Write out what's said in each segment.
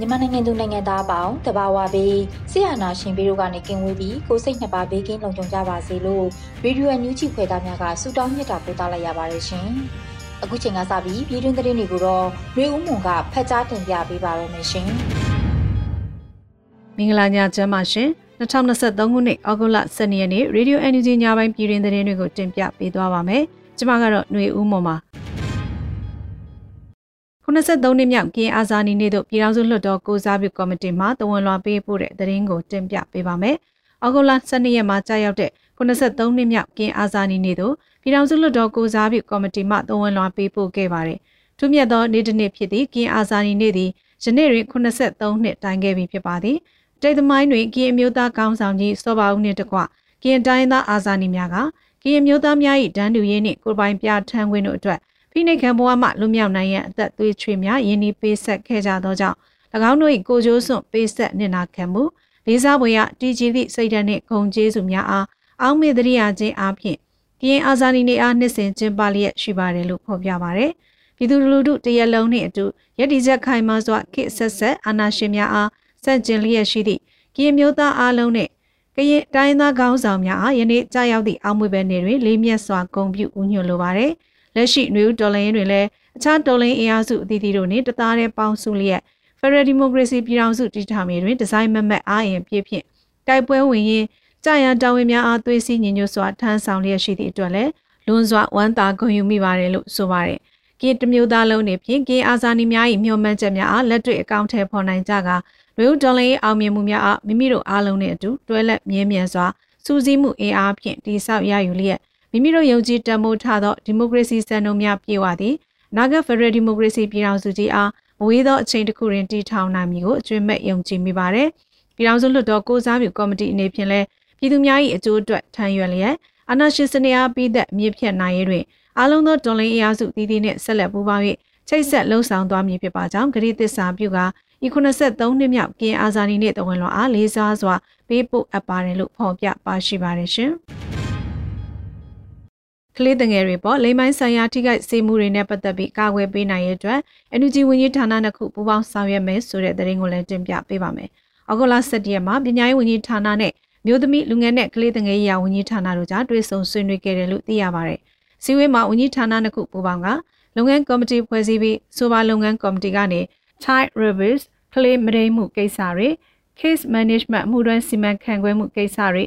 မြန်မာနိုင်ငံသူနိုင်ငံသားအပေါင်းတဘာဝပြီးဆရာနာရှင်ပြီးတို့ကနေကင်ဝေးပြီးကိုစိတ်နှစ်ပါးဘေးကင်းလုံခြုံကြပါစေလို့ရေဒီယိုအန်ယူဂျီဖွယ်သားများကဆုတောင်းမြတ်တာပို့သလိုက်ရပါတယ်ရှင်။အခုချိန်ကစပြီးပြည်တွင်းသတင်းတွေကိုတော့မျိုးဦးမွန်ကဖတ်ကြားတင်ပြပေးပါရမရှင်။မင်္ဂလာညချမ်းပါရှင်။2023ခုနှစ်အောက်တိုဘာ12ရက်နေ့ရေဒီယိုအန်ယူဂျီညပိုင်းပြည်တွင်းသတင်းတွေကိုတင်ပြပေးသွားပါမယ်။ကျွန်မကတော့ຫນွေဦးမွန်ပါ။ 83နှစ်မြောက်ကင်းအာဇာနည်နေ့တို့ပြည်ထောင်စုလွှတ်တော်ကိုစားပြုကော်မတီမှတဝန်လွှာပေးပို့တဲ့သတင်းကိုတင်ပြပေးပါမယ်။အောက်တိုဘာ12ရက်မှာကြာရောက်တဲ့83နှစ်မြောက်ကင်းအာဇာနည်နေ့တို့ပြည်ထောင်စုလွှတ်တော်ကိုစားပြုကော်မတီမှတဝန်လွှာပေးပို့ခဲ့ပါတယ်။ထူးမြတ်သောနေ့တစ်နေ့ဖြစ်သည့်ကင်းအာဇာနည်နေ့သည်ယနေ့တွင်83နှစ်တိုင်ခဲ့ပြီဖြစ်ပါသည်။တိတ်သမိုင်းတွင်ကင်းအမျိုးသားကောင်းဆောင်ကြီးစောပါဦးနှင့်တကွကင်းတိုင်းသားအာဇာနည်များကကင်းအမျိုးသားများ၏တန်းတူရေးနှင့်ကိုယ်ပိုင်ပြဋ္ဌာန်းခွင့်တို့အတွက် ဖိနှိပ်ခံဘဝမှလွတ်မြောက်နိုင်ရန်အသက်သွေးချွေများယင်းဒီပေးဆက်ခဲ့ကြသောကြောင့်၎င်းတို့၏ကိုကျိုးစွန့်ပေးဆက်နစ်နာခံမှုလေးစားဖွယ်ရတည်ကြည်သည့်စိတ်ဓာတ်နှင့်ဂုဏ်ကျေးဇူးများအားအောက်မေ့တရိယာခြင်းအားဖြင့်ကရင်အာဇာနည်နေအားနှစ်စဉ်ကျင်းပလျက်ရှိပါတယ်လို့ဖော်ပြပါရယ်ပြည်သူလူထုတရက်လုံးနှင့်အတူရည်တည်ချက်ခိုင်မာစွာခေတ်ဆက်ဆက်အာဏာရှင်များအားစန့်ကျင်လျက်ရှိသည့်ကရင်မျိုးသားအားလုံးနှင့်ကရင်တိုင်းသားခေါင်းဆောင်များအားယနေ့ကြာရောက်သည့်အောက်မွေပဲနေတွင်လေးမြတ်စွာဂုဏ်ပြုဥညွှန်လိုပါတယ်။ လက်ရှိနယူးတော်လင်းတွင်လည်းအခြားတော်လင်းအင်အားစုအသီးသီးတို့နှင့်တသားတည်းပေါင်းစုလျက် Federal Democracy ပြည်ထောင်စုတည်ထောင်ရေးတွင်ဒီဇိုင်းမမတ်အားရင်ပြည့်ဖြင့်တိုက်ပွဲဝင်ရင်ကြာရန်တာဝန်များအားသွေးစည်းညီညွတ်စွာထမ်းဆောင်လျက်ရှိသည့်အတွက်လည်းလွန်စွာဝမ်းသာဂုဏ်ယူမိပါတယ်လို့ဆိုပါတယ်။ကင်းတမျိုးသားလုံးနေဖြင့်ကင်းအာဇာနည်များ၏မျှော်မှန်းချက်များအားလက်တွေ့အကောင့်ထဲပေါ်နိုင်ကြကလူဒေါ်လာအောင်မြင်မှုများအားမိမိတို့အားလုံးနဲ့အတူတွဲလက်မြဲမြံစွာစူးစီးမှုအင်အားဖြင့်တိဆောက်ရယူလျက် မိမိတို့ယုံကြည်တန်မိုးထားသောဒီမိုကရေစီစံနှုန်းများပြည့်ဝသည့်နာဂတ်ဖရယ်ဒီမိုကရေစီပြည်ထောင်စုကြီးအားမဝေးသောအချိန်တစ်ခုတွင်တည်ထောင်နိုင်မည်ကိုအကျွမ်းမဲ့ယုံကြည်မိပါတယ်။ပြည်ထောင်စုလွှတ်တော်ကိုစားပြုကော်မတီအနေဖြင့်လည်းပြည်သူများ၏အကျိုးအတွက်ထမ်းရွက်လျက်အာဏာရှင်စနစ်အားပြီးသက်မြစ်ဖြတ်နိုင်ရေးတွင်အလုံးသောတွန်လင်းအရာစုတည်တည်နှင့်ဆက်လက်ပူးပေါင်း၍ချိတ်ဆက်လှုံ့ဆော်သွားမည်ဖြစ်ပါကြောင်းဂရိသစ္စာပြုကဤ83နှစ်မြောက်ကင်းအာဇာနည်နှင့်တဝန်လွန်အားလေးစားစွာပေးပို့အပ်ပါတယ်လို့ဖော်ပြပါရှိပါတယ်ရှင်။က လေးတငယ်တွေပေါ်လိမ်မိုင်းဆိုင်ရာထိခိုက်စေမှုတွေနဲ့ပတ်သက်ပြီးကာကွယ်ပေးနိုင်ရတဲ့အတွက် NUG ဝန်ကြီးဌာနနှစ်ခုပူးပေါင်းဆောင်ရွက်မယ်ဆိုတဲ့သတင်းကိုလည်းတင်ပြပေးပါမယ်။အောက်တိုဘာ17ရက်မှာပညာရေးဝန်ကြီးဌာနနဲ့မြို့သမီးလူငယ်နဲ့ကလေးတငယ်ရေးဝန်ကြီးဌာနတို့ကြားတွေ့ဆုံဆွေးနွေးခဲ့တယ်လို့သိရပါတယ်။စီဝေးမှာဝန်ကြီးဌာနနှစ်ခုပူးပေါင်းကလုပ်ငန်းကော်မတီဖွဲ့စည်းပြီးဆိုပါလုပ်ငန်းကော်မတီကနေ Thai Rivers ကလေးမရိမှုကိစ္စတွေ case management မှုတွဲစီမံခန့်ခွဲမှုကိစ္စတွေ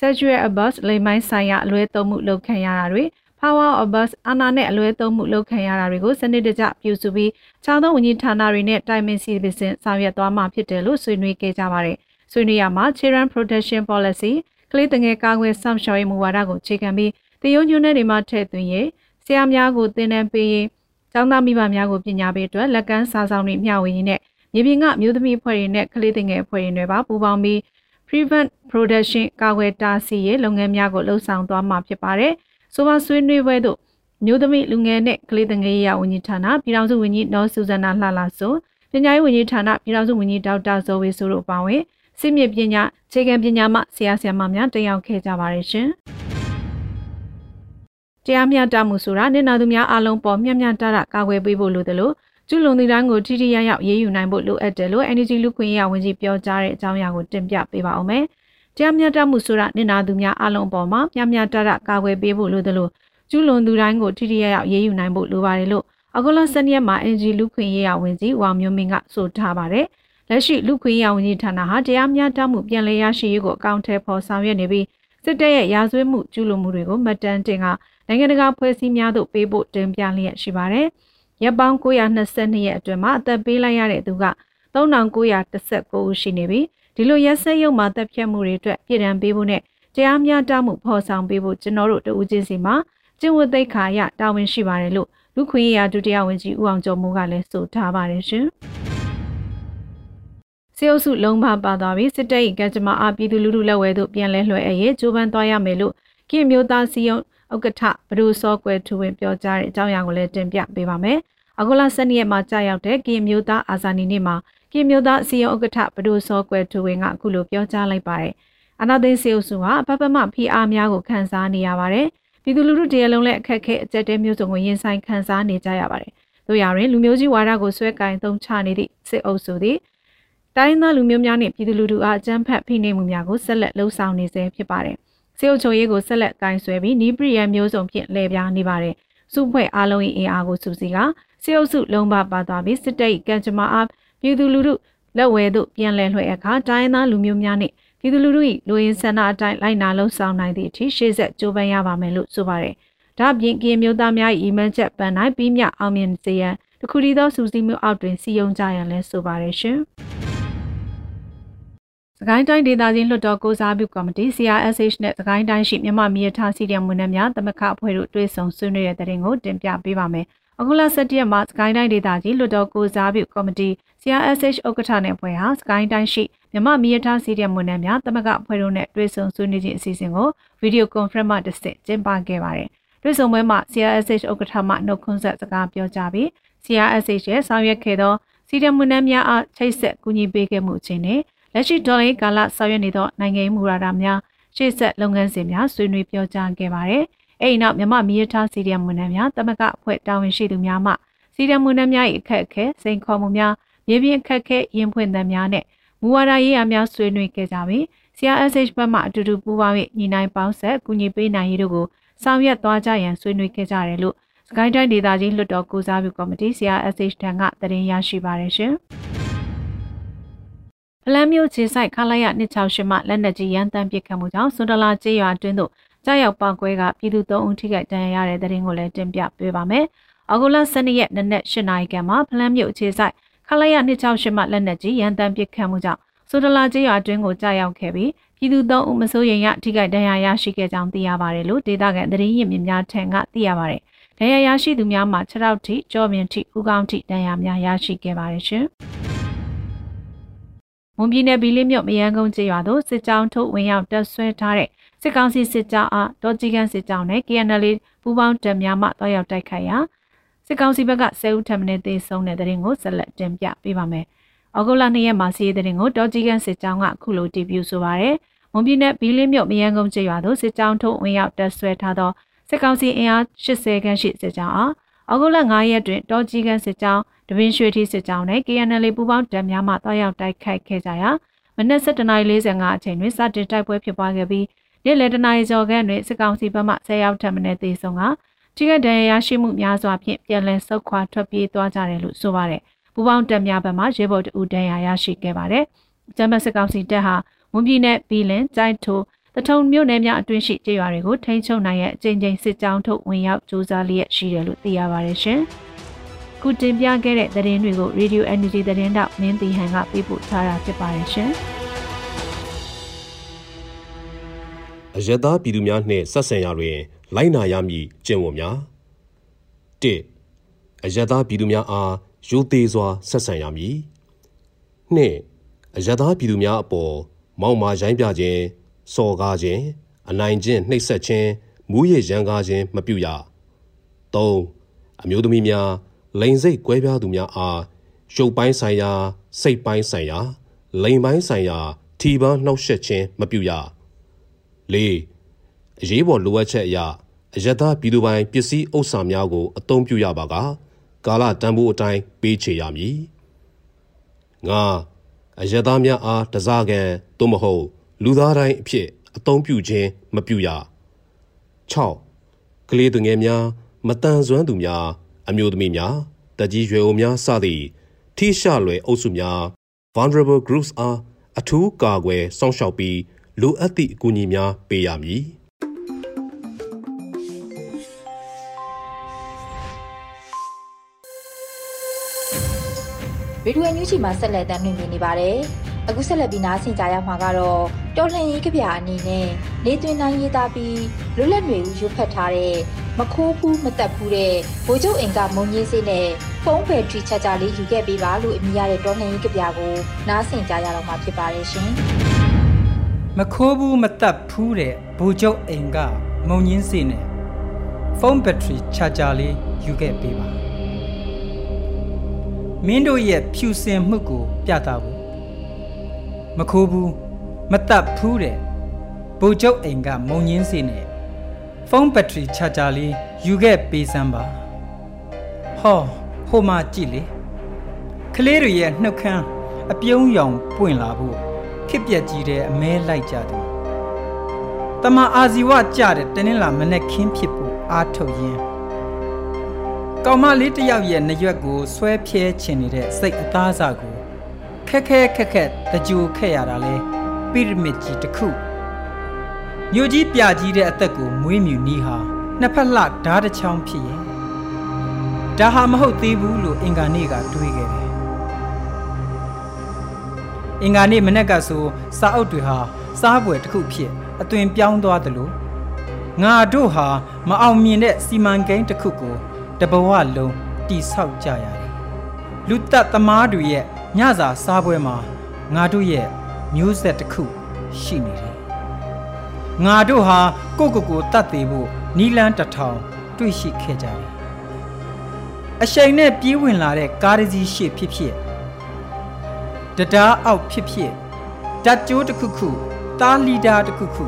sexual abuse လိမ်မိုင်းဆိုင်ရာအလွဲသုံးမှုလုပ်ခံရတာတွေ power of bus အာဏာနဲ့အလွဲသုံးမှုလုပ်ခံရတာတွေကိုစနစ်တကျပြုစုပြီးခြားသောဝန်ကြီးဌာနတွေနဲ့တိုင်ပင်စီပင်ဆောင်ရွက်သွားမှာဖြစ်တယ်လို့ဆွေးနွေးခဲ့ကြပါတယ်။ဆွေးနွေးရမှာ Children Protection Policy ကလေးတငယ်ကာကွယ်စောင့်ရှောက်ရေးမူဝါဒကိုအခြေခံပြီးတရုံညွန်းတဲ့တွေမှာထည့်သွင်းရေးဆရာများကိုသင်တန်းပေးရေးကျောင်းသားမိဘများကိုပညာပေးအတွက်လက်ကမ်းစာဆောင်တွေမျှဝေရင်းနဲ့မြေပြင်ကမျိုးသမီးအဖွဲ့တွေနဲ့ကလေးငယ်အဖွဲ့တွေပါပူးပေါင်းပြီး prevent production ကာကွယ်တားဆီးရေးလုပ်ငန်းများကိုလှုပ်ဆောင်သွားမှာဖြစ်ပါတယ်။ဆိုပါဆွေးနွေးပွဲသို့မျိုးသမီးလူငယ်နဲ့ကလေးငယ်ရေးဝန်ကြီးဌာနပြည်ထောင်စုဝန်ကြီးနော်ဆူဇနာလှလာဆိုပညာရေးဝန်ကြီးဌာနပြည်ထောင်စုဝန်ကြီးဒေါက်တာဇော်ဝေဆိုတို့ပါဝင်စစ်မြေပညာခြေခံပညာမှဆရာဆရာမများတက်ရောက်ခဲ့ကြပါတယ်ရှင်။တရားမျှတမှုဆိုတာနေနာသူများအလုံးပေါ်မျှမျှတတကာကွယ်ပေးဖို့လိုတယ်လို့ ကျူးလွန်သူတိုင်းကိုထိထိရရောက်ရေးယူနိုင်ဖို့လိုအပ်တယ်လို့ Energy လူခွင့်ရဝန်ကြီးပြောကြားတဲ့အကြောင်းအရာကိုတင်ပြပေးပါအောင်မယ်။တရားမျှတမှုဆိုတာနင်နာသူများအလုံးအပေါ်မှာမျှမျှတတကာကွယ်ပေးဖို့လိုတယ်လို့ကျူးလွန်သူတိုင်းကိုထိထိရရောက်ရေးယူနိုင်ဖို့လိုပါတယ်လို့အဂလစနေရက်မှာ NG လူခွင့်ရေးရဝန်ကြီးဝါမျိုးမင်းကဆိုထားပါတယ်။လက်ရှိလူခွင့်ရေးရဝန်ကြီးဌာနဟာတရားမျှတမှုပြန်လည်ရရှိရေးကိုအကောင့်ထဲပေါ်ဆောင်ရွက်နေပြီးစစ်တပ်ရဲ့ရာဇဝတ်မှုကျူးလွန်မှုတွေကိုမှတ်တမ်းတင်ကနိုင်ငံတကာဖွဲ့စည်းများသို့ပေးဖို့တင်ပြလျက်ရှိပါတယ်။ ရက်ပေါင်း922ရက်အတွင်းမှာအသက်ပေးလိုက်ရတဲ့သူက3919ဦးရှိနေပြီးဒီလိုရက်စက်ရုံမှာတပ်ဖြတ်မှုတွေအတွက်ပြည်ဒဏ်ပေးဖို့နဲ့တရားမျှတမှုဖော်ဆောင်ပေးဖို့ကျွန်တော်တို့တဦးချင်းစီမှာကျင့်ဝတ်သိက္ခာရတာဝန်ရှိပါတယ်လို့လူခွင့်ရဒုတိယဝန်ကြီးဦးအောင်ကျော်မိုးကလည်းဆိုထားပါတယ်ရှင်။စေအုပ်စုလုံးပါပါသွားပြီးစစ်တပ်၏ကံကြမ္မာအပြည်သူလူထုလက်ဝဲသို့ပြန်လဲလွှဲအရေးကြိုးပမ်းသွားရမယ်လို့ကိမျိုးသားစီယုံ ဥက္ကဋ္ဌဘဒုစောကွယ်ထူဝင်ပြောကြားတဲ့အကြောင်းအရာကိုလည်းတင်ပြပေးပါမယ်။အခုလ12ရက်မှာကြာရောက်တဲ့ကိမျိုးသားအာဇာနည်နေ့မှာကိမျိုးသားစီယုံဥက္ကဋ္ဌဘဒုစောကွယ်ထူဝင်ကအခုလိုပြောကြားလိုက်ပါတယ်။အနာသိန်းစေအုပ်စုဟာအပပမဖိအားများကိုခံစားနေရပါတယ်။ပြည်သူလူထုတရလုံးလည်းအခက်အခဲအကြက်တဲမျိုးစုံကိုရင်ဆိုင်ခံစားနေကြရပါတယ်။တို့ရရင်လူမျိုးကြီးဝါဒကိုဆွဲကင်သုံးချနေသည့်စစ်အုပ်စုသည်တိုင်းသားလူမျိုးများနှင့်ပြည်သူလူထုအားအကြမ်းဖက်ဖိနှိပ်မှုများကိုဆက်လက်လှုံ့ဆော်နေဆဲဖြစ်ပါတယ်။ စေအုပ်ချုပ်ရေးကိုဆက်လက်ကင်ဆွဲပြီးနီးပရိယမျိုးစုံဖြင့်လှည့်ပြားနေပါတယ်။စုဖွဲ့အားလုံး၏အင်အားကိုစုစည်းကစေအုပ်စုလုံးပါပါသွားပြီးစစ်တပ်ကံကြမ္မာအားပြည်သူလူထုလက်ဝဲသို့ပြန်လည်လွှဲအခါတိုင်းသားလူမျိုးများနှင့်ပြည်သူလူထု၏လူရင်းဆန္ဒအတိုင်းလိုက်နာလှုံ့ဆော်နိုင်သည့်အထိရှေ့ဆက်ကြိုးပမ်းရပါမယ်လို့ဆိုပါတယ်။ဒါ့အပြင်ကင်းမျိုးသားများ၏အီမန်ချက်ပန်နိုင်ပြီးမြအောင်မြင်စေရန်တခုတည်းသောစူးစီးမှုအောက်တွင်စီယုံကြရန်လဲဆိုပါတယ်ရှင်။စ ကိုင်းတိုင်းဒေသကြီးလွှတ်တော်ကိုစားပြုကော်မတီ CRSH နဲ့စကိုင်းတိုင်းရှိမြန်မာမြေထားစီဒီယမ်ဝန်ထမ်းများတမခအဖွဲ့တို့တွဲဆုံဆွေးနွေးတဲ့တဲ့ရင်ကိုတင်ပြပေးပါမယ်။အခုလ17ရက်မှာစကိုင်းတိုင်းဒေသကြီးလွှတ်တော်ကိုစားပြုကော်မတီ CRSH ဥက္ကဋ္ဌနဲ့အဖွဲ့ဟာစကိုင်းတိုင်းရှိမြန်မာမြေထားစီဒီယမ်ဝန်ထမ်းများတမခအဖွဲ့တို့နဲ့တွဲဆုံဆွေးနွေးခြင်းအစီအစဉ်ကိုဗီဒီယိုကွန်ဖရင့်မှတစ်ဆင့်ကျင်းပခဲ့ပါတယ်။တွဲဆုံပွဲမှာ CRSH ဥက္ကဋ္ဌမှနှုတ်ခွန်းဆက်စကားပြောကြားပြီး CRSH ရဲ့ဆောင်ရွက်ခဲ့သောစီဒီယမ်ဝန်ထမ်းများအားချိတ်ဆက်ကူညီပေးခဲ့မှုခြင်းနဲ့ လက်ရှိဒေါ်လာကာလဆောင်ရွက်နေသောနိုင်ငံရေးမူဝါဒများရှေ့ဆက်လုပ်ငန်းစဉ်များဆွေးနွေးပြောကြားခဲ့ပါတယ်။အဲဒီနောက်မြမမီးထားစီဒီယမ်ဝန်ထမ်းများတမကအဖွဲ့တာဝန်ရှိသူများမှစီဒီယမ်ဝန်ထမ်းများ၏အခက်အခဲစိန်ခေါ်မှုများမြေပြင်အခက်အခဲရင်ဖွင့်သံများနဲ့မူဝါဒရေးရာများဆွေးနွေးခဲ့ကြပြီး CRSH ဘက်မှအတူတူပူးပေါင်း၍ညီနိုင်ပေါင်းဆက်ကူညီပေးနိုင်ရေးတို့ကိုဆောင်ရွက်သွားကြရန်ဆွေးနွေးခဲ့ကြတယ်လို့စကိုင်းတိုင်းဒေသကြီးလွှတ်တော်ကိုစားပြုကော်မတီ CRSH ထံကသတင်းရရှိပါရရှင်။ ဖလန်းမျိုးခြေဆိုင်ခလာရ268မှလက်နက်ကြီးရန်တမ်းပစ်ခတ်မှုကြောင့်စွန်ဒလာကျေးရွာအတွင်းသို့ကြားရောက်ပောက်ကွဲကပြည်သူ၃ဦးထိခိုက်ဒဏ်ရာရတဲ့တဲ့ရင်ကိုလည်းတင်ပြပေးပါမယ်။အော်ဂိုလာ12ရက်နေ့နက်8နာရီခန့်မှာဖလန်းမျိုးခြေဆိုင်ခလာရ268မှလက်နက်ကြီးရန်တမ်းပစ်ခတ်မှုကြောင့်စွန်ဒလာကျေးရွာအတွင်းကိုကြားရောက်ခဲ့ပြီးပြည်သူ၃ဦးမစိုးရိမ်ရထိခိုက်ဒဏ်ရာရရှိခဲ့ကြောင်းသိရပါတယ်လို့ဒေသခံသတင်းရင်းမြစ်များထံကသိရပါတယ်။ဒဏ်ရာရရှိသူများမှာ6ရောက်ထိကြောမြင့်ထိဥကောင်းထိဒဏ်ရာများရရှိခဲ့ပါတယ်ရှင်။ မွန်ပြည်နယ်ဘီလင်းမြို့မယန်းကုန်းကျေးရွာသို့စစ်ကြောင်းထုတ်ဝင်ရောက်တပ်ဆွဲထားတဲ့စစ်ကောင်စီစစ်ကြောင်းအားဒေါ်ကြီးကန်စစ်ကြောင်းနဲ့ KNL ပူးပေါင်းတပ်များမှတောက်ရောက်တိုက်ခိုက်ရာစစ်ကောင်စီဘက်က10ဦးထပ်မံသေဆုံးတဲ့တဲ့ရင်ကိုဆက်လက်တင်ပြပေးပါမယ်။ဩဂုတ်လ2ရက်မှာစီးတဲ့တဲ့ရင်ကိုဒေါ်ကြီးကန်စစ်ကြောင်းကအခုလိုတည်ပြုဆိုပါရယ်။မွန်ပြည်နယ်ဘီလင်းမြို့မယန်းကုန်းကျေးရွာသို့စစ်ကြောင်းထုတ်ဝင်ရောက်တပ်ဆွဲထားသောစစ်ကောင်စီအင်အား80ခန့်ရှိစစ်ကြောင်းအား ဩဂုတ်လ9ရက်တွင်ဒေါ်ကြီးကန်စစ်ကြောင်းတပင်းရွှေထီစစ်ကြောင်းနဲ့ KNL ပူးပေါင်းတပ်များမှတောက်ရောက်တိုက်ခိုက်ခဲ့ကြရာမနက်7:45အချိန်တွင်စတင်တိုက်ပွဲဖြစ်ပွားခဲ့ပြီးနေ့လယ်တနာရီကျော်ခန့်တွင်စစ်ကောင်စီဘက်မှ10ရောက်ထပ်မံသေဆုံးကထိခိုက်ဒဏ်ရာရရှိမှုများစွာဖြင့်ပြန်လည်ဆုတ်ခွာထွက်ပြေးသွားကြတယ်လို့ဆိုပါတယ်။ပူပေါင်းတပ်များဘက်မှရဲဘော်တဦးဒဏ်ရာရရှိခဲ့ပါတယ်။ကျမ်းမစစ်ကောင်စီတပ်ဟာဝန်ပြည်နယ်ဘီလင်ကျိုင်းထို တထုံမြို့နယ်များအတွင်းရှိကျေးရွာတွေကိုထိန်းချုပ်နိုင်ရဲ့အကြိမ်ကြိမ်စစ်ကြောင်းထုတ်ဝင်ရောက်စူးစမ်းလျက်ရှိတယ်လို့သိရပါတယ်ရှင်။ခုတင်ပြခဲ့တဲ့သတင်းတွေကို Radio Energy သတင်းတောက်မင်းတီဟန်ကပေးပို့ထားတာဖြစ်ပါတယ်ရှင်။အယက်သားပြည်သူများနှင့်ဆက်ဆံရာတွင် လိုက်နာရမည့်ကျင့်ဝတ်များ၁အယက်သားပြည်သူများအားရိုသေစွာဆက်ဆံရမည်၂အယက်သားပြည်သူများအပေါ်မောက်မာရိုင်းပြခြင်း စော်ကားခြင်းအနိုင်ကျင့်နှိပ်စက်ခြင်းမူးယစ်ရန်ကားခြင်းမပြုရ၃အမျိုးသမီးများလိန်စိတ်ကွဲပြားသူများအားရုပ်ပိုင်းဆိုင်ရာ စိတ်ပိုင်းဆိုင်ရာလိန်ပိုင်းဆိုင်ရာထီပန်းနှောက်ယှက်ခြင်းမပြုရ၄အရေးပေါ်လိုအပ်ချက်အရအယက်သားပြည်သူပိုင်ပစ္စည်းဥစ္စာများကိုအသုံးပြုရပါကကာလတန်ဖိုးအတိုင်းပေးချေရမည်၅အယက်သားများအားတစားကန်သို့မဟုတ် လူသားတိုင်းအဖြစ်အသုံးပြုခြင်းမပြုရ6ကလေးသူငယ်များမတန်ဆွမ်းသူများ အမျိုးသမီးများတကြီးရွယ်အိုများစသည့်ထိရှလွယ်အုပ်စုများ vulnerable groups အားအထူးကာကွယ်စောင့်ရှောက်ပြီးလိုအပ်သည့်အကူအညီများပေးရမည်ဗီဒီယိုညူးချီမှာဆက်လက်တင်ပြနေပါတယ်။အခုဆက်လက်ပြီးနားဆင်ကြရမှာကတော့ တော်လှန်ရေးကဗျာအနေနဲ့နေသွင်းတိုင်းရေးသားပြီးလွတ်လပ်တွေရွတ်ဖတ်ထားတဲ့မခိုးဘူးမတက်ဘူးတဲ့ဗိုလ်ချုပ်အင်ကမုံကြီးစေးနဲ့ဖုန်းဘယ်ထရီချာချာလေးယူခဲ့ပေးပါလို့အမည်ရတဲ့တော်လှန်ရေးကဗျာကိုနားဆင်ကြရတော့မှာဖြစ်ပါတယ်ရှင်။မခိုးဘူးမတက်ဘူးတဲ့ဗိုလ်ချုပ်အင်ကမုံကြီးစေးနဲ့ဖုန်းဘက်ထရီချာချာလေးယူခဲ့ပေးပါမင်းတို့ရဲ့ဖြူစင်မှုကို ပြသဖို့မခိုးဘူး မတက်ဘူးတဲ့ဗိုလ်ချုပ်အိမ်ကမုံညင်းစီနဲ့ဖုန်းဘက်ထရီချာချာလေးယူခဲ့ပေးစမ်းပါဟောဟိုမှာကြည့်လေကလေးတွေရဲ့နှုတ်ခမ်းအပြုံးရောင်ပွင့်လာဖို့ခစ်ပြက်ကြီးတဲ့အမဲလိုက်ကြတယ်တမအာဇီဝကြတဲ့တနင်္လာမနေ့ခင်းဖြစ်ဖို့အားထုတ်ရင်းကောင်မလေးတယောက်ရဲ့နရွက်ကိုဆွဲဖြဲချင်နေတဲ့စိတ်အသားအစာကိုခက်ခဲခက်ခက်တကြိုခက်ရတာလဲ ပိရမစ်ကြီးတစ်ခုမြို့ကြီးပြကြီးတဲ့အသက်ကိုမွေးမြူနီးဟာနှစ်ဖက်လှဓားတစ်ချောင်းဖြစ်ရဲ့ဒါဟာမဟုတ်သေးဘူးလို့အင်္ဂါနေ့ကတွေးခဲ့တယ်အင်္ဂါနေ့မနေ့ကဆိုစာအုပ်တွေဟာစားပွဲတစ်ခုဖြစ်အသွင်ပြောင်းသွားသလိုငါတို့ဟာမအောင်မြင်တဲ့စီမံကိန်းတစ်ခုကိုတဘဝလုံးတိဆောက်ကြရတယ်လူသက်သမားတွေရဲ့ညစာစားပွဲမှာငါတို့ရဲ့ မျိုးဆက်တစ်ခုရှိနေတယ်ငါတို့ဟာကိုကိုကိုတတ်သေးဖို့နီလန်းတထောင်တွေ့ရှိခဲ့ကြတယ်အရှိန်နဲ့ပြေးဝင်လာတဲ့ကားတစ်စီးရှေ့ဖြစ်ဖြစ်တရားအောက်ဖြစ်ဖြစ်ဓာတ်ကြိုးတစ်ခုခုသားလီတာတစ်ခုခု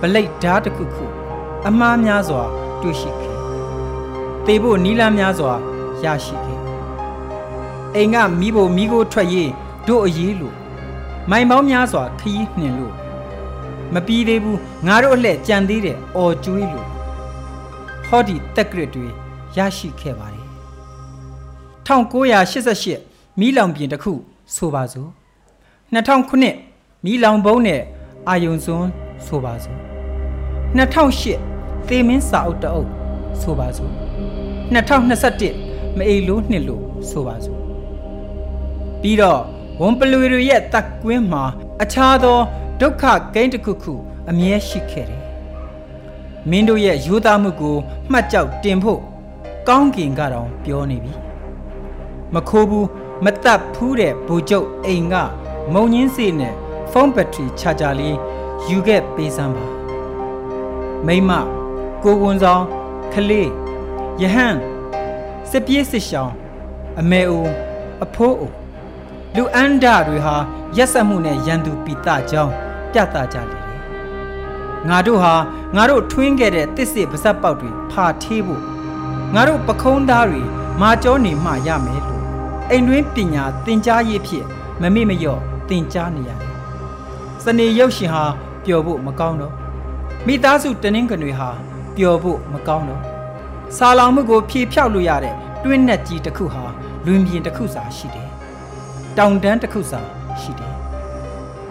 ဗလိတ်ဓာတ်တစ်ခုခုအမားများစွာတွေ့ရှိခဲ့သေဖို့နီလန်းများစွာရရှိခဲ့အိမ်ကမိဖို့မိကိုထွက်ရေးတို့အရေးလို့ မိုင်ပေါင်းများစွာခရီးနှင်လို့မပြီးသေးဘူးငါတို့အလှည့်ကြံသေးတယ်အော်ကျွေးလို့ဟောဒီတက်ကရစ်တွေရရှိခဲ့ပါတယ်1988မီးလောင်ပြင်တစ်ခုဆိုပါစို့2009မီးလောင်ဘုံနဲ့အာယုံစွန်းဆိုပါစို့2008သေမင်းစာအုပ်တအုပ်ဆိုပါစို့2021မအိလို့နှစ်လို့ဆိုပါစို့ပြီးတော့ ဝန်ပလွေတွေရဲ့တက်ကွင်းမှာအခြားသောဒုက္ခဂိမ်းတစ်ခုခု အမြဲရှိခဲ့တယ်မင်းတို့ရဲ့ယူသားမှုကိုမှတ်ကြောက်တင်ဖို့ကောင်းကင်ကတော့ပြောနေပြီမခိုးဘူးမတက်ဖူးတဲ့ဘူကျုပ်အိမ်ကမုံညင်းစေနဲ့ဖုန်းဘက်ထရီချာဂျာလေးယူခဲ့ပေးစမ်းပါမိမကိုဝန်ဆောင်ခလေးယဟန်စစ်ပြေးစစ်ရှောင်းအမေအိုအဖိုးအို လူအန္ဒတွေဟာရက်ဆက်မှုနဲ့ရန်သူပိတကြောင်းပြသကြလေတယ်ငါတို့ဟာငါတို့ထွင်းခဲ့တဲ့တစ်စစ်ပါဇက်ပေါက်တွေဖာထေးဖို့ငါတို့ပခုံးသားတွေမာကြောနေမှရမယ်လို့အိမ်တွင်းပညာသင်ကြားရေးဖြစ်မမေ့မလျော့သင်ကြားနေရတယ်စနေရုပ်ရှင်ဟာပျော်ဖို့မကောင်းတော့မိသားစုတနင်္ဂနွေဟာပျော်ဖို့မကောင်းတော့ဆာလောင်မှုကိုဖြေဖြောက်လို့ရတဲ့တွင်းနဲ့ကြီးတစ်ခုဟာလွင်ပြင်တစ်ခုစာရှိတယ် တောင်တန်းတစ်ခုစာရှိတယ်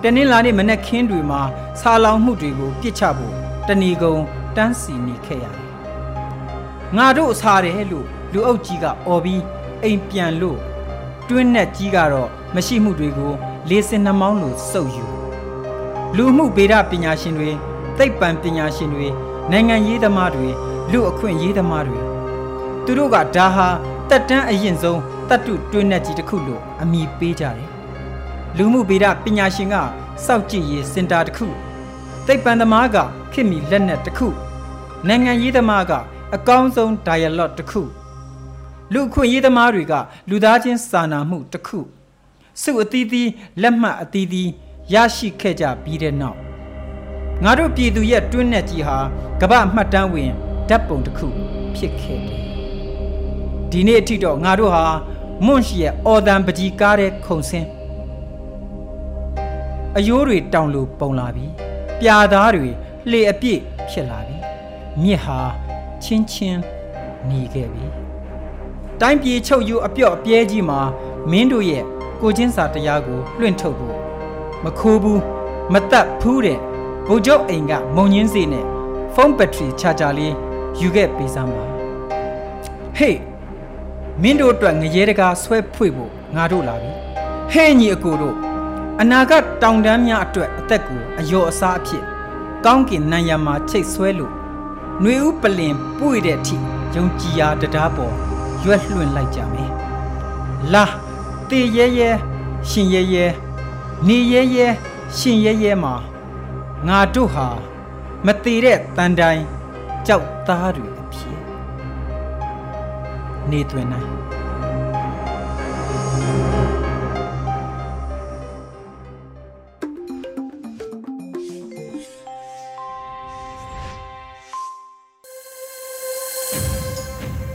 တနင်္လာနေ့မနက်ခင်းတွေမှာဆာလောင်မှုတွေကိုပြစ်ချဖို့တဏီကုံတန်းစီနေခဲ့ရတယ်ငါတို့အစားတယ်လို့လူအုပ်ကြီးကအော်ပြီးအိမ်ပြန်လို့တွင်းနဲ့ကြီးကတော့မရှိမှုတွေကိုလေးစင်နှမောင်းလို့စုပ်ယူလူမှုဗေဒပညာရှင်တွေသိပ္ပံပညာရှင်တွေနိုင်ငံရေးသမားတွေလူအခွင့်ရေးသမားတွေသူတို့ကဒါဟာတက်တန်းအရင်ဆုံး တတ်တုတွင်းနဲ့ကြီးတစ်ခုလို့အမိပေးကြတယ်လူမှုဗေဒပညာရှင်ကစောက်ကြည့်ရေးစင်တာတစ်ခုသိပ္ပံသမားကခေတ်မီလက်နက်တစ်ခုနိုင်ငံရေးသမားကအကောင်းဆုံး dialogue တစ်ခုလူခွင့်ရေးသမားတွေက လူသားချင်းစာနာမှုတစ်ခုစုအသီးသီးလက်မှတ်အသီးသီးရရှိခဲ့ကြပြီးတဲ့နောက်ငါတို့ပြည်သူရဲ့တွင်းနဲ့ကြီးဟာကမ္ဘာမှတ်တမ်းဝင်ဓာတ်ပုံတစ်ခုဖြစ်ခဲ့တယ်ဒီနေ့အထိတော့ငါတို့ဟာ မွန့်ရှိရဲ့အော်တန်ပကြီးကားတဲ့ခုံစင်းအယိုးတွေတောင်လို့ပုံလာပြီပြာသားတွေလှေအပြည့်ဖြစ်လာပြီမြစ်ဟာချင်းချင်းหนีခဲ့ပြီတိုင်းပြည်ချုပ်ယူအပြော့အပြဲကြီးမှာမင်းတို့ရဲ့ကိုချင်းစာတရားကိုလွှင့်ထုတ်ဖို့မခိုးဘူးမတက်ဖူးတဲ့ဗိုလ်ချုပ်အိမ်ကမုံညင်းစေနဲ့ဖုန်းဘက်ထရီချာချာလေးယူခဲ့ပေးစမ်းပါဟေး မင်းတို့အတွက်ငရဲတကာဆွဲဖွေဖို့ငါတို့လာပြီဟဲ့ညီအကိုတို့အနာဂတ်တောင်တန်းများအတွက်အသက်ကိုအယောအစားအဖြစ်ကောင်းကင်နံရံမှာချိတ်ဆွဲလို့ຫນွေဥပလင်ပွေတဲ့အထိယုံကြည်ရာတရားပေါ်ရွက်လွှင့်လိုက်ကြမယ်လာတေရဲရဲရှင်ရဲရဲနေရဲရဲရှင်ရဲရဲမှာငါတို့ဟာမသေးတဲ့တန်တိုင်းကြောက်သားတွေအဖြစ် နေသွင်းနိုင်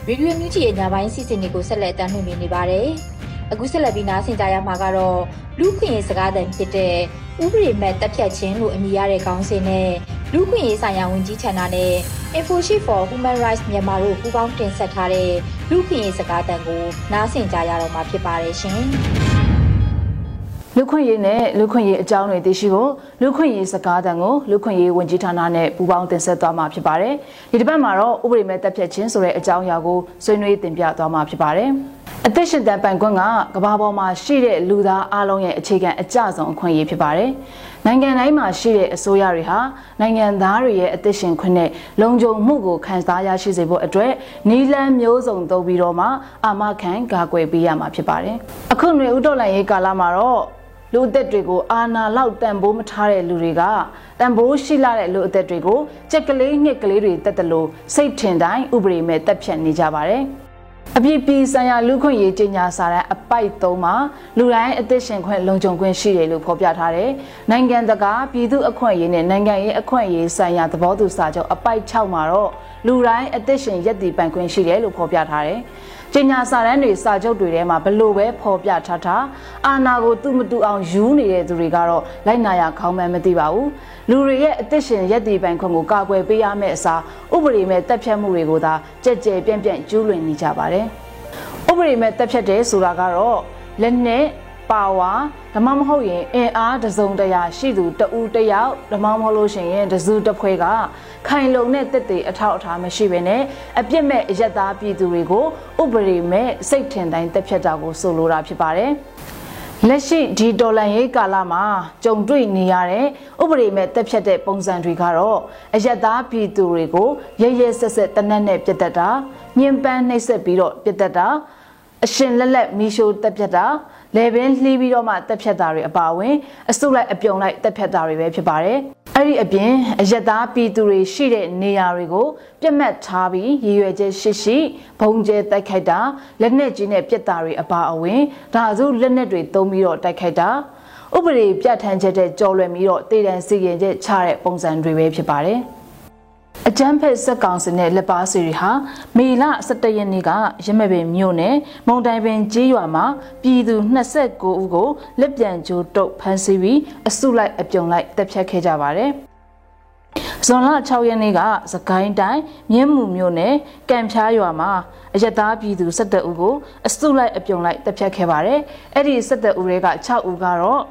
ရေဒီယိုမြူဂျီရဲ့ညပိုင်းစီစဉ်တွေကိုဆက်လက်တင်ပြနေပါတယ်။အခုဆက်လက်ပြီးနားဆင်ကြရမှာကတော့လူခွင့်ရေးစကားသံဖြစ်တဲ့ဥပဒေမဲ့တက်ဖြတ်ခြင်းလို့အမည်ရတဲ့ခေါင်းစဉ်နဲ့ လူခွင့်ရေးဆိုင်ရာဝန်ကြီးဌာနနဲ့ Infoshield for Human Rights မြန်မာတို့ပူးပေါင်းတင်ဆက်ထားတဲ့လူခွင့်ရေးစကားသံကိုနားဆင်ကြရတော့မှာဖြစ်ပါတယ်ရှင်။လူခွင့်ရေးနဲ့လူခွင့်ရေးအကြောင်းတွေသိရှိဖို့လူခွင့်ရေးစကားတန်ကိုလူခွင့်ရေးဝန်ကြီးဌာနနဲ့ပူးပေါင်းတင်ဆက်သွားမှာဖြစ်ပါတယ်။ဒီတစ်ပတ်မှာတော့ဥပဒေမဲ့တပ်ဖြတ်ခြင်းဆိုတဲ့အကြောင်းအရာကိုဆွေးနွေးတင်ပြသွားမှာဖြစ်ပါတယ်။အသက်ရှင်တန်ပိုင်ခွင့်ကကမ္ဘာပေါ်မှာရှိတဲ့လူသားအလုံးရဲ့အခြေခံအကျဆုံးအခွင့်အရေးဖြစ်ပါတယ်။ နိုင်ငံတိုင်းမှာရှိတဲ့အစိုးရတွေဟာနိုင်ငံသားတွေရဲ့အသက်ရှင်ခွင့်နဲ့လုံခြုံမှုကိုခံစားရရှိစေဖို့အတွက်နီလန်းမျိုးစုံသုံးပြီးတော့မှအာမခံကာကွယ်ပေးရမှာဖြစ်ပါတယ်။အခုຫນွေဥတော်လိုင်းရေးကာလမှာတော့လူအသက်တွေကိုအာနာလောက်တန်ဖိုးမထားတဲ့လူတွေကတန်ဖိုးရှိလာတဲ့လူအသက်တွေကိုကြက်ကလေးညက်ကလေးတွေတက်တယ်လို့စိတ်ထင်တိုင်းဥပဒေမဲ့တက်ဖြတ်နေကြပါတယ်။ အပြည့်ပြည်ဆိုင်ရာလူခွင့်ရေးကြီးညာစာတမ်းအပိုက်3မှာလူတိုင်းအသက်ရှင်ခွင့်လုံခြုံခွင့်ရှိတယ်လို့ဖော်ပြထားတယ်။နိုင်ငံတကာပြည်သူအခွင့်အရေးနဲ့နိုင်ငံရေးအခွင့်အရေးဆိုင်ရာသဘောတူစာချုပ်အပိုက်6မှာတော့လူတိုင်းအသက်ရှင်ရည်တည်ပိုင်ခွင့်ရှိတယ်လို့ဖော်ပြထားတယ်။ ကျညာစာတမ်းတွေစာချုပ်တွေထဲမှာဘလို့ပဲဖော်ပြထားထားအာနာကိုသူ့မတူအောင်ယူနေတဲ့သူတွေကတော့လိုက်နာရခေါင်းမှန်းမသိပါဘူးလူတွေရဲ့အသက်ရှင်ရက်တည်ပိုင်ခွင့်ကိုကာကွယ်ပေးရမယ့်အစားဥပဒေမဲ့တပ်ဖြတ်မှုတွေကိုသာကြက်ကြဲပြန့်ပြန့်ကျူးလွန်နေကြပါတယ်ဥပဒေမဲ့တပ်ဖြတ်တယ်ဆိုတာကတော့လက်နဲ့ပါဝါဓမ္မမဟုတ်ရင်အင်အားတစုံတရာရှိသူတဦးတယောက်ဓမ္မမဟုတ်လို့ရှိရင်တစုတစ်ဖွဲက ခိုင်လုံတဲ့တက်တဲ့အထောက်အထားမရှိဘဲနဲ့အပြစ်မဲ့အယက်သားပြည်သူတွေကိုဥပဒေမဲ့စိတ်ထင်တိုင်းတက်ဖြတ်တာကိုဆိုလိုတာဖြစ်ပါတယ်လက်ရှိဒီဒေါ်လာရေးကာလမှာကြုံတွေ့နေရတဲ့ဥပဒေမဲ့တက်ဖြတ်တဲ့ပုံစံတွေကတော့အယက်သားပြည်သူတွေကိုရရဆက်ဆက်တနက်နဲ့ပြတ်တက်တာညှဉ်းပန်းနှိပ်စက်ပြီးတော့ပြတ်တက်တာအရှင်လက်လက်မီရှိုးတက်ပြတ်တာ လေပင်လှီးပြီးတော့မှတက်ဖြတ်တာတွေအပါအဝင်အစုလိုက်အပြုံလိုက်တက်ဖြတ်တာတွေပဲဖြစ်ပါတယ်။အဲ့ဒီအပြင်အယက်သားပြည်သူတွေရှိတဲ့နေရာတွေကိုပြတ်မှတ်ထားပြီးရည်ရွယ်ချက်ရှိရှိဘုံကျဲတိုက်ခိုက်တာလက်နက်ကြီးနဲ့ပြစ်တာတွေအပါအဝင်ဒါစုလက်နက်တွေသုံးပြီးတော့တိုက်ခိုက်တာဥပဒေပြဋ္ဌာန်းချက်တဲ့ကြော်လွယ်ပြီးတော့တည်တံစီရင်ချက်ချတဲ့ပုံစံတွေပဲဖြစ်ပါတယ်။ အကြမ်းဖက်စက်ကောင်စီနဲ့လက်ပါစီတွေဟာမေလ17ရက်နေ့ကရမပင်မြို့နယ်မုံတိုင်ပင်ကျေးရွာမှာပြည်သူ29ဦးကိုလက်ပြန်ကြိုးတုပ်ဖမ်းဆီးပြီးအစုလိုက်အပြုံလိုက်တပ်ဖြတ်ခဲ့ကြပါတယ်။ဇွန်လ6ရက်နေ့ကစကိုင်းတိုင်းမြင်းမှုမြို့နယ်ကံဖျားရွာမှာအယက်သားပြည်သူ17ဦးကိုအစုလိုက်အပြုံလိုက်တပ်ဖြတ်ခဲ့ပါတယ်။အဲ့ဒီ17ဦးတွေက6ဦးကတော့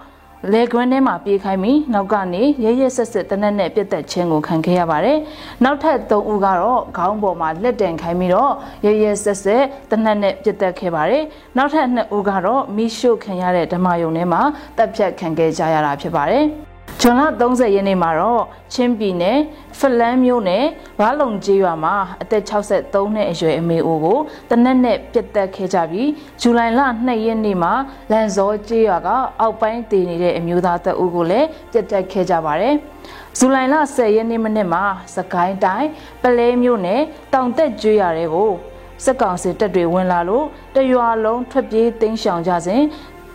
လေကွန်းထဲမှာပြေးခိုင်းပြီးနောက်ကနေရရဆက်ဆက်တနက်နဲ့ပြတ်သက်ခြင်းကိုခံခဲ့ရပါတယ်။နောက်ထပ်၃ဦးကတော့ခေါင်းပေါ်မှာလက်တံခိုင်းပြီးတော့ရရဆက်ဆက်တနက်နဲ့ပြတ်သက်ခဲ့ပါတယ်။နောက်ထပ်၂ဦးကတော့မိရှုခံရတဲ့ဓမ္မယုံထဲမှာတပ်ဖြတ်ခံခဲ့ကြရတာဖြစ်ပါတယ်။ ဂျွန်လ30ရက်နေ့မှာတော့ချင်းပြည်နယ်ဖလန်းမြို့နယ်ဝါလုံကျေးရွာမှာအသက်63နှစ်အရွယ်အမေအိုကိုတနက်နဲ့ပြတ်တက်ခဲ့ကြပြီးဇူလိုင်လ2ရက်နေ့မှာလန်စောကျေးရွာကအောက်ပိုင်းတည်နေတဲ့အမျိုးသားတအုပ်ကိုလည်းပြတ်တက်ခဲ့ကြပါတယ်။ဇူလိုင်လ10ရက်နေ့မနေ့မှာစကိုင်းတိုင်းပလဲမြို့နယ်တောင်တက်ကျွော်တွေကိုစက်ကောင်စစ်တပ်တွေဝင်လာလို့တရွာလုံးထွက်ပြေးတိမ်းရှောင်ကြစဉ်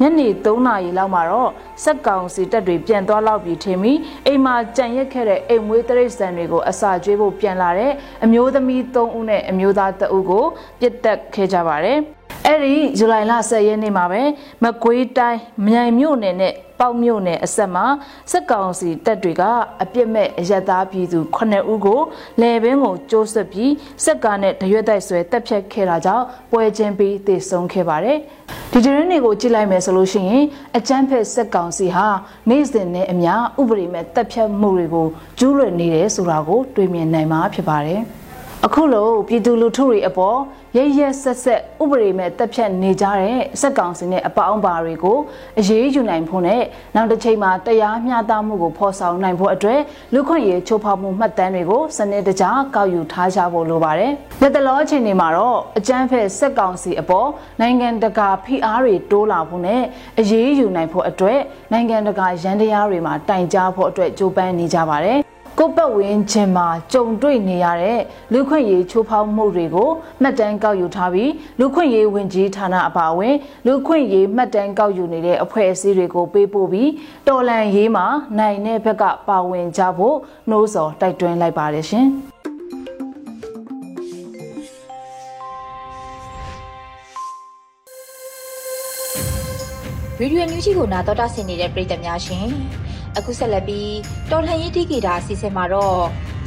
ညနေ3နာရီလောက်မှာတော့စက်ကောင်စီတပ်တွေပြန်သွားလောက်ပြီးထင်ပြီးအိမ်မှာကြံရက်ခဲ့တဲ့အိမ်မွေးတရိတ်ဆန်တွေကိုအစာကျွေးဖို့ပြန်လာတဲ့အမျိုးသမီး3ဦးနဲ့အမျိုးသား2ဦးကိုပြစ်တက်ခဲ့ကြပါတယ်။ အအဲ့ဒီဇူလိုင်လ10ရက်နေ့မှာပဲမကွေးတိုင်းမြိုင်မြို့နယ်နဲ့ပေါက်မြို့နယ်အဆက်မှာစက်ကောင်စီတပ်တွေကအပြစ်မဲ့အရက်သားပြည်သူ9ဦးကိုလယ်ဘင်းကိုကျိုးဆွတ်ပြီးစက်ကားနဲ့တရွက်တိုက်ဆွဲတပ်ဖြတ်ခဲ့တာကြောင့်ပွဲချင်းပြီးတည်ဆုံခဲ့ပါတယ်။ဒီတရင်တွေကိုကြည့်လိုက်မယ်ဆိုလို့ရှိရင်အကြမ်းဖက်စက်ကောင်စီဟာနေ့စဉ်နဲ့အမျှဥပဒေမဲ့တပ်ဖြတ်မှုတွေကိုကျူးလွန်နေတယ်ဆိုတာကိုတွေ့မြင်နိုင်မှာဖြစ်ပါတယ်။ အခုလိုပြည်သူလူထုတွေအပေါ်ရရက်ဆက်ဆက်ဥပဒေမဲ့တပ်ဖြတ်နေကြတဲ့စက်ကောင်စီနဲ့အပေါင်းပါတွေကိုအရေးယူနိုင်ဖို့နဲ့နောက်တစ်ချိန်မှာတရားမျှတမှုကိုဖော်ဆောင်နိုင်ဖို့အတွက်လူခွင့်ရေးချိုးဖောက်မှုမှတ်တမ်းတွေကိုစနစ်တကျကောက်ယူထားကြဖို့လိုပါတယ်။လက်တလောအချိန်တွေမှာတော့အကြမ်းဖက်စက်ကောင်စီအပေါ်နိုင်ငံတကာဖိအားတွေတိုးလာဖို့နဲ့အရေးယူနိုင်ဖို့အတွက်နိုင်ငံတကာရန်တရားတွေမှာတိုင်ကြားဖို့အတွက်ကြိုးပမ်းနေကြပါတယ်။ ကိုပတ်ဝန်းကျင်မှာကြုံတွေ့နေရတဲ့လူခွင့်ရေးချိုးဖောက်မှုတွေကိုမှတ်တမ်းကောက်ယူထားပြီးလူခွင့်ရေးဝင်ကြီးဌာနအပါအဝင်လူခွင့်ရေးမှတ်တမ်းကောက်ယူနေတဲ့အဖွဲ့အစည်းတွေကိုပေးပို့ပြီးတော်လန်ရေးမှာနိုင်တဲ့ဘက်ကပါဝင်ကြဖို့နှိုးဆော်တိုက်တွန်းလိုက်ပါတယ်ရှင်။ရေဒီယိုညူးချီကိုနာတော်တာဆင်နေတဲ့ပရိသတ်များရှင် အခုဆက်လက်ပြီးတော်လှန်ရေးတိဂီတာအစီအစဉ်မှာတော့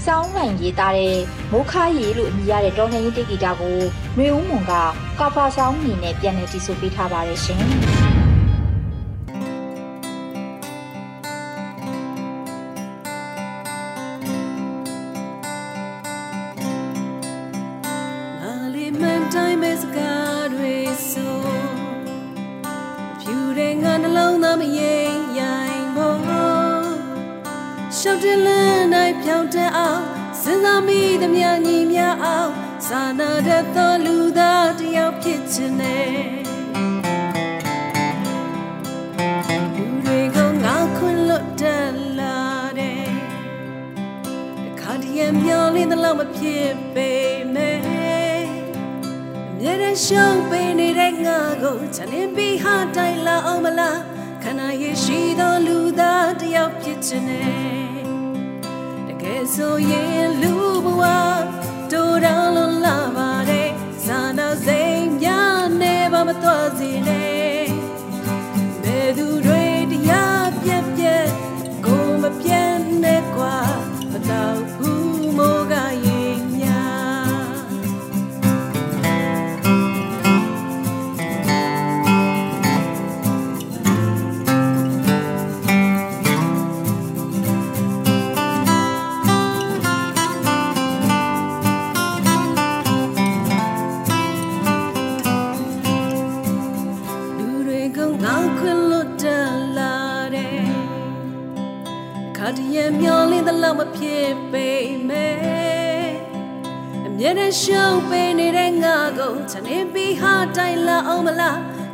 စောင်းနိုင်ရေးသားတဲ့မိုးခါရီလို့အမည်ရတဲ့တော်လှန်ရေးတိဂီတာကိုမျိုးဦးမွန်ကကာဖာဆောင်းနေနဲ့ပြန်လည်တည်ဆိုပေးထားပါတယ်ရှင်တိုင်းမဲ့စကားတွေဆိုအဖြူတဲ့ငါနှလုံးသားမရင်ရို ရှောက်တင်လန်းနိုင်ဖြောင်းတဲ့အောင်စဉ်းစားမိသမျှညီမြအောင်စာနာတဲ့သောလူသားတယောက်ဖြစ်ချင်တယ်လူတွေကိုငါခွင့်လွတ်တယ်လာတယ်တခါတည်းမျောလင်းတဲ့လောက်မဖြစ်ပေမဲ့အမြဲတမ်းရှုံးပေးနေတဲ့ငါကိုချန်နေပြီးဟာတိုင်လာအောင်မလားခန္ဓာရဲ့ရှိသောလူသားတယောက်ဖြစ်ချင်တယ် ဆိုရင်လူဘဝတိုးတောင်လွန်လာပါတယ်ဇာနာစိမ်များနေပါမသွားစေနဲ့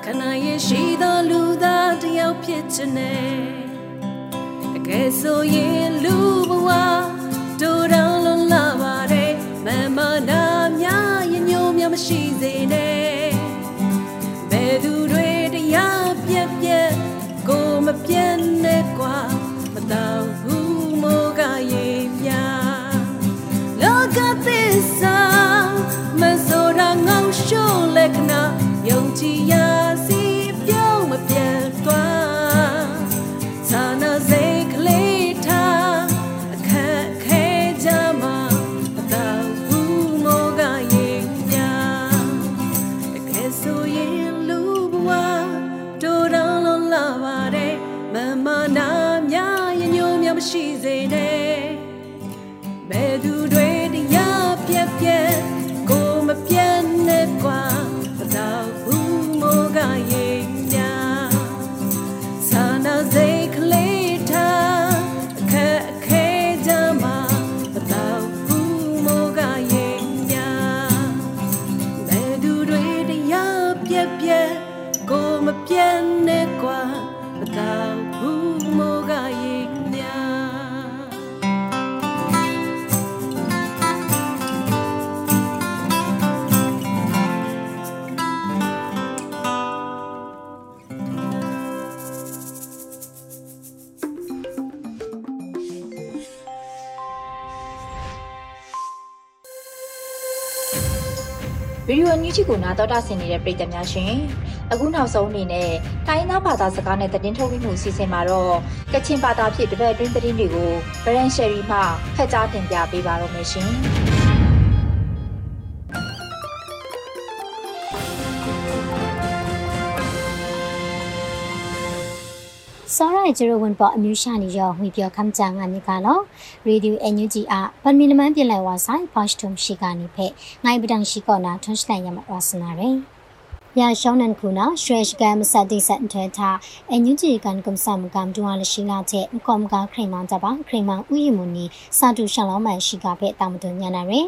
လားခဏရဲ့ရှိသောလူသားတယောက်ဖြစ်ချင်တယ်တကယ်ဆိုရင် ရဒီယိုအန်ယူဂျီကိုနာတော်တာဆင်နေတဲ့ပရိသတ်များရှင်အခုနောက်ဆုံးအနေနဲ့တိုင်းသားဘာသာစကားနဲ့သတင်းထုတ်လွှင့်မှုအစီအစဉ်မှာတော့ကချင်ဘာသာဖြင့်တပတ်အတွင်းသတင်းတွေကိုဗရန်ရှယ်ရီမှဖတ်ကြားတင်ပြပေးပါရမရှင် စောရိုင်ဂျရိုဝန်ပေါ်အမျိုးရှာနေရောဝီပြောခမ်ချန်ငါနိကလောရေဒီယိုအန်ယူဂျီအပန်မီနမန်ပြင်လိုက်ဝါဆိုင်ဖတ်ထုံရှိကနေဖက်ငိုင်ပဒန်ရှိကောနာထွန်းစတိုင်ရမဝါစနာရယ်ယာရှောင်းနန်ခုနာရှရက်ဂမ်စတိစန်ထဲတာအန်ယူဂျီကန်ကမ်ဆမ်ကမ်ဒူဝါလရှိလာတဲ့ကောမ်ကခရိမန်တပါခရိမန်ဥယီမူနီစာတူရှောင်းလောင်းမှရှိကဖက်တာမတူညာနာရယ်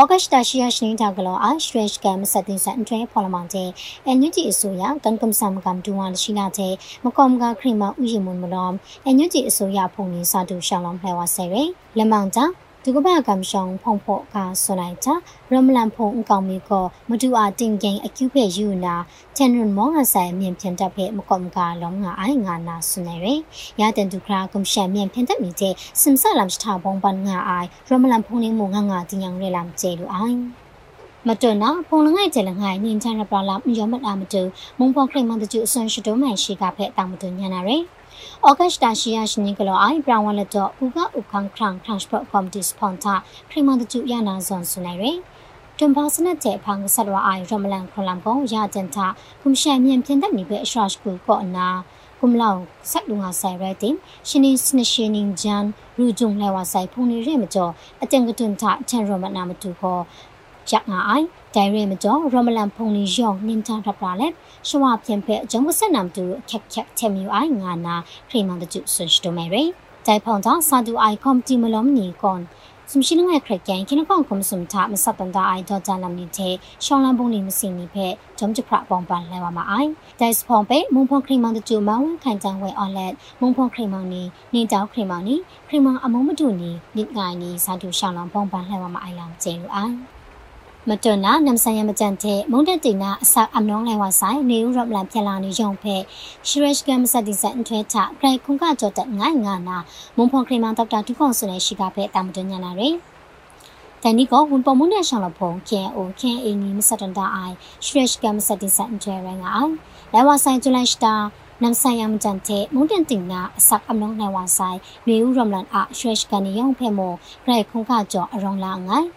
ဩဂတ်တာရှိယရှင်းတာကလောအရှရက်ကမ်စတင်စန်ထွဲဖော်လမန်တဲ့အန်ယူဂျီအစိုးရကန်ကမ်ဆမ်ကမ်ဒူဝါလရှိလာတဲ့မကောမ်ကခရိမဥယျမွန်မလောအန်ယူဂျီအစိုးရဖုန်နေစာတူရှောင်းလောင်းဖဲဝါဆဲရလမန်တာ ဒီကဘာကမ်ရှောင်းဖုံဖို့ကဆိုလိုက်တာရမလန်ဖုံအကောင်မီကိုမတူအတင်ကိန်အကျူဖဲယူနာတန်ရွန်မောငါဆိုင်မြင်ပြန်တတ်ဖဲမကောမ်ကလုံးငါအိုင်ငါနာဆုနေရရတဲ့ဒုခရာကမ်ရှန်မြင်ပြန်တတ်နေတဲ့စင်ဆာလမ်စတာဘုံပန်ငါအိုင်ရမလန်ဖုံနေမငါငါတင်ယံရဲလမ်ကျေလူအိုင်မတွနာပုံလငိုက်ကျလငိုင်နင်းချရပလာမယောမတ်အာမတူမုံဖောခရိမန်တကျအဆွန်ရှိတိုးမှန်ရှိကဖဲတောင်မတူညာနာရယ် ဩဂတ်တာရှိယရှင်ကလောအိုင်ဘရောင်ဝလတော့ဥကဥခန်းခရန်ထရန့်စပို့ကော်မတီစပွန်တာခရီမန်တကျရနာဇွန်ဆုနိုင်ရယ်တွန်ပါစနတဲ့ဖောင်ဆက်ရအိုင်ရမလန်ခလမ်ကောရတန်တာကုမရှန်မြန်ပြင်တဲ့နေပဲအရှော့ကူကောအနာကုမလောင်ဆက်လူငါဆိုင်ရတဲ့ရှင်နီစနရှင်နင်းဂျန်ရူဂျုံလဲဝဆိုင်ဖုန်နေရဲမကျော်အတန်ကတွန်တာချန်ရမနာမတူခေါ်ရက်ငါအိုင် ဒိုင်ရဲမကျော်ရမလန်ဖုန်လီယောနင်တာရပလာလက်ရှဝပြန်ဖဲအကျုံးဆက်နမ်တူခက်ခက်ချက်မြူအိုင်ငါနာခရီမန်တကျဆွန်စတိုမဲရဲဒိုင်ဖောင်တာစာဒူအိုင်ကွန်တီမလုံးနီကွန်စမရှိနငယ်ခရက်ကန်ကိနကောင်ကွန်စုံတာမစပန်တာအိုင်ဒေါ်ဂျန်လမ်နီတဲ့ရှောင်းလန်ပုံလီမစင်နီဖဲဂျုံချဖရပုံပန်လဲဝမအိုင်ဒိုင်စဖောင်ပေမုံဖုန်ခရီမန်တကျမဝန်ခိုင်တန်ဝဲအော်လက်မုံဖုန်ခရီမန်နီနင်းတောက်ခရီမန်နီခရီမန်အမုံမတူနီနိငိုင်နီစာဒူရှောင်းလန်ပုံပန်လဲဝမအိုင်လောင်ကျဲလူအိုင် မတွနာနမ်ဆိုင်ယမကြန်တဲ့မုန်တက်တင်နာအစအမနောင်းလဲဝဆိုင်နေဥရောပလန်ပြန်လာနေရုံဖဲရှရက်ဂမ်စတိစန်ထွဲချဂရိုက်ခုန်ကကြောတဲ့ငိုင်းငါနာမွန်ဖော်ခရီမန်ဒေါက်တာဒုကွန်ဆွနေရှိကဖဲတာမတွညာလာရယ်တန်ဒီကဝန်ပေါ်မွန်တဲ့ရှောင်းလဖုံခဲအိုခဲအင်းနီမစတန်တာအိုင်ရှရက်ဂမ်စတိစန်ထွဲရငါအိုင်လဲဝဆိုင်ဂျူလိုက်စတာနမ်ဆိုင်ယမ်ကြန်တဲ့မုန်တန်တင်နာအစအမနောင်းလဲဝဆိုင်နေဥရောပလန်အရှရက်ကန်နီယုံဖဲမောဂရိုက်ခုန်ကကြောအရောင်လာငိုင်း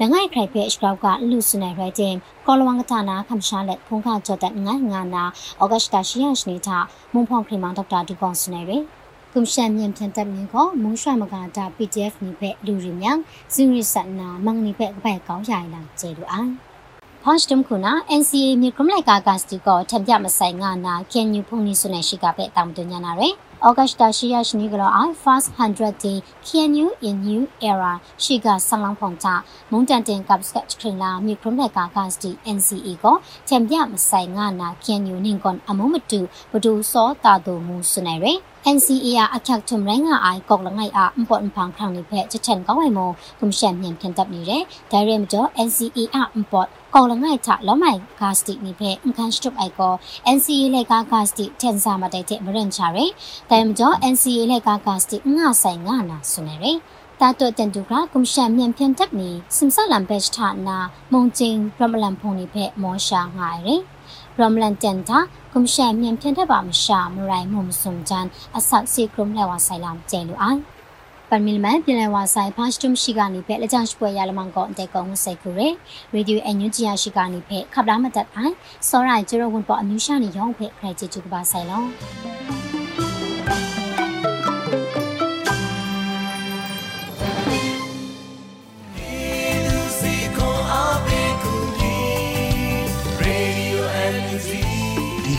လငိုင်ခရိုက်ဖဲစကောက်ကလူစနေရိုက်တင်ကောလဝငကတာနာခမ်ရှာလက်ဖုန်ခါကြောတဲ့ငိုင်ငါနာဩဂတ်တာရှိယန်စနေတာမွန်ဖောင်ခရီမန်ဒေါက်တာဒီကွန်စနေရယ်ကုမ်ရှန်မြန်ပြန်တက်မြင်ကိုမုံရွှမကတာ PDF နိဖက်လူရီမြန်ဇူရီဆတ်နာမန်နိဖက်ကပိုက်ကောင်းရိုင်လာကျေလူအိုင်ဖတ်တုံခုနာ NCA မြေကမလိုက်ကာကစတီကိုထပ်ပြမဆိုင်ငါနာကန်ယူဖုန်နီဆုနေရှိကပဲတောင်တညာနာရယ် August ရှိရရှိနေကြတော့ I first 100 day KNU in new era ရှိကဆလန်ဖုန်တာမုန်တန်တင်ကပ်စကတ်ထရင်လာမြေခရမလက်ကာကစတီ NCA ကိုချန်ပြမဆိုင်ငါနာ KNU နင်ကွန်အမုံမတူဘဒူစောတာတူမူစနေရယ် NCA အခက်ထုံရိုင်းငါအိုင်ကောက်လငိုင်အမ်ပွန်ဖန်ခရန်နိဖက်ချချန်ကောင်းဝိုင်မောကွန်ရှန်မြန်ကန်တပ်နေတယ်ဒါရဲမကျော် NCA အမ်ပွန်ကောက်လငိုင်ချလောမိုင်ဂါစတိနိဖက်အခန်းစတုပ်အိုက်ကော NCA လက်ကာဂါစတိတန်စာမတိုက်တဲ့မရန်ချရယ်ဒါရဲမကျော် NCA လက်ကာဂါစတိငါဆိုင်ငါနာဆုနေရယ်တာတုတန်တူကကွန်ရှန်မြန်ပြန်တပ်နေစင်ဆလမ်ဘက်ထာနာမုံချင်းရမလန်ဖုန်နိဖက်မောရှာငါရ ယ်ရမလန်တန်တာกุมแชมမြန်ဖြန်တဲ့ပါမရှာမရိုင်မှုမစုံချန်အဆောက်စီကရုံလဲဝဆိုင်လမ်ကျဲလူအိုင်ပန်မီလမန်ပြန်လဲဝဆိုင်ဖာစတုံရှိကနေဖက်လက်ချန်ရှပွဲရလမန်ကောအတဲ့ကောင်စိတ်ကူရယ်ရေဒီယိုအန်ယူဂျီယာရှိကနေဖက်ခပ်လာမတက်အိုင်စောရိုင်ကျရဝန်ပေါ်အမျိုးရှာနေရောင်းဖက်ခရိုက်ချီချူကပါဆိုင်လော